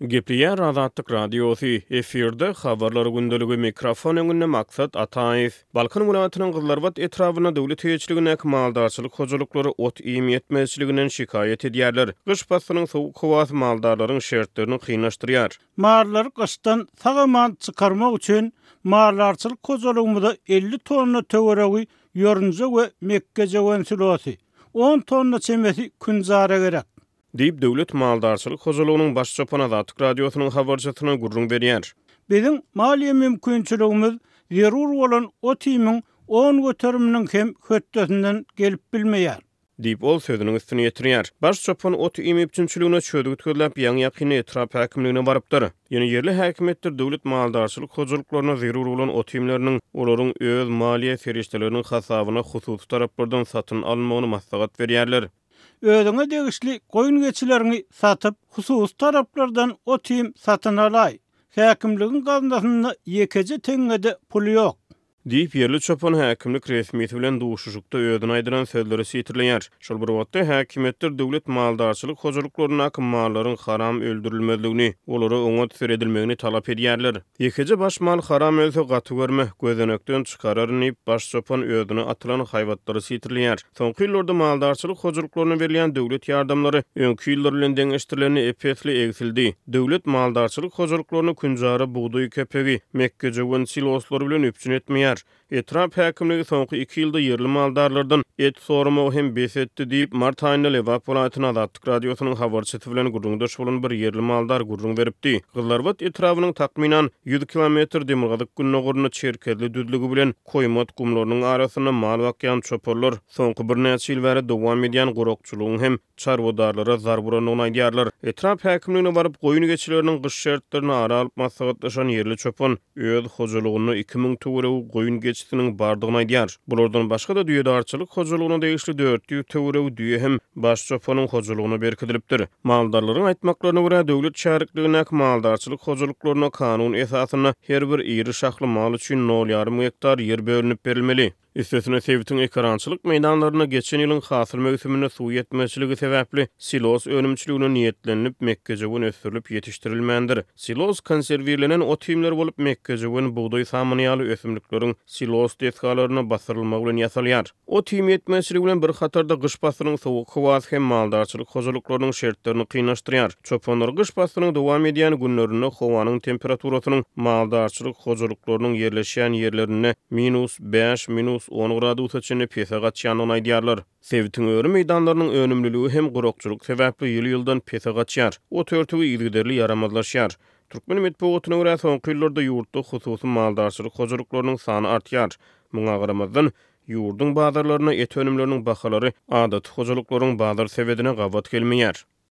Gepleýär Azatlyk Radiosy, efirde Habarlar gündeligi, mikrofon öňünde Maksat Ataýew. Balkan welaýatynyň Gyzylarbat etrabynda döwlet eýeçiligindäki maldarçylyk hojalyklary ot-iým ýetmezçiliginden şikaýat edýärler. Gyş paslynyň sowuk howasy maldarlaryň şertlerini kynlaşdyrýar. Malylary gyşdan sag-aman çykarmak üçin maldarçylyk hojalygymyza elli tonna töweregi ýorunja we mekgejöwen silosy, on tonna çemesi künjara gerek. Diýip, Döwlet maldarçylyk hojalygynyň baş çopany Azatlyk Radiosynyň habarçysyna gürrüň berýär. Biziň maliýe mümkinçiligimiz zerur bolan ot-iýmiň on göteriminiň hem hötdesinden gelip bilmeýär. Diýip, ol sözüniň üstüni ýetirýär. Baş çopan ot-iým üpjünçiligine çözgüt gözläp, ýaňy-ýakynda etrap häkimligine barypdyr. Ýöne ýerli häkimiýetler döwlet maldarçylyk hojalyklaryna zerur bolan ot-iýmleriniň olaryň öz maliýe serişdeleriniň hasabyna hususy taraplardan satyn alynmagyny maslahat berýärler. Özüňe degişli goýun-geçileriňi satyp, hususy taraplardan ot-iým satyn alaý. Häkimligiň gaznasynda ýekeje teňňe-de pul ýok. Diýip, ýerli çopan häkimlik resmisi bilen duşuşykda özüne aýdylan sözleri sitirleýär. Şol bir wagtda, häkimiýetler döwlet maldarçylyk hojalyklaryndaky mallaryň haram öldürilmezligini, olara oňat seredilmegini talap edýärler. Ýekeje baş mal haram ölse gaty görme, gözenekden çykararyn diýip, baş çopan özüne atylan haýbatlary sitirleýär. Soňky ýyllarda maldarçylyk hojalyklaryna berilýän döwlet ýardamlary öňki ýyllar bilen deňeşdirilende ep-esli egsildi. Döwlet maldarçylyk hojalyklaryny künjara bugdaý kepegi, mekgejöwen siloslary bilen üpjün etmeýär. Etrap häkimligi soňky iki ýylda ýerli maldarlardan et soramagy hem bes etdi diýip, mart aýynda Lebap welaýatynyň Azatlyk Radiosynyň habarçysy bilen gürrüňdeş bolan bir ýerli maldar gürrüň beripdi. Gyzlarbat etrabynyň takmynan, ýüz kilometr demirgazyk-gündogarynda çerkezli düzlügi bilen Koýmat gumlarynyň arasynda mal bakýan çoparlar soňky birnäçe ýyl bäri dowam edýän gurakçylygyň hem çarwadarlara zarb urandygyny aýdýarlar. Etrap häkimligine baryp, goýun geçileriniň gyş şertlerini ara alyp maslahatlaşan ýerli çopan öz hojalygynda iki müň töweregi goýun geçisiniň bardygyny aýdýar. Bulardan başga-da düýedarçylyk hojalygyna degişli dört ýüz töweregi düýe hem baş çopanyň hojalygyna berkidilipdir. Maldarlaryň aýtmaklaryna görä, döwlet çärlikligindäki maldarçylyk hojalyklarynda kanun esasynda her bir iri şahly mal üçin nol ýarym gektar ýer bölünip berilmeli. Üstesine, sebitiň ekerançylyk meýdanlarynda geçen ýylyň hasyl möwsüminde suw ýetmezçiligi sebäpli siloz önümçiligine niýetlenilip mekgejöwen ösdürilip ýetişdirilmändir. Siloz konserwirlenen ot iýmleri bolup, mekgejöwen, bugdaý samany ýaly ösümlikleriň siloz desgalaryna basyrylmagy bilen ýasalýar. Ot iým ýetmezçiligi bilen bir hatarda gyş paslynyň sowuk howasy hem maldarçylyk hojalyklarynyň şertlerini kynlaşdyrýar. Çopanlar gyş paslynyň dowam edýän günlerinde howanyň temperaturasynyň maldarçylyk hojalyklarynyň ýerleşýän ýerlerinde minus bäş, minus on gradusa çenli pese gaçýandygyny aýdýarlar. Sebitiň öri meýdanlarynyň önümliligi hem gurakçylyk sebäpli ýyl-ýyldan pese gaçýar, ot örtügi yzygiderli ýaramazlaşýar. Türkmen metbugatyna görä, soňky ýyllarda ýurtda hususy maldarçylyk hojalyklarynyň sany artýar. Muňa garamazdan, ýurduň bazarlarynda et önümleriniň bahalary adaty hojalyklaryň bazar sebedine gabat gelmeýär.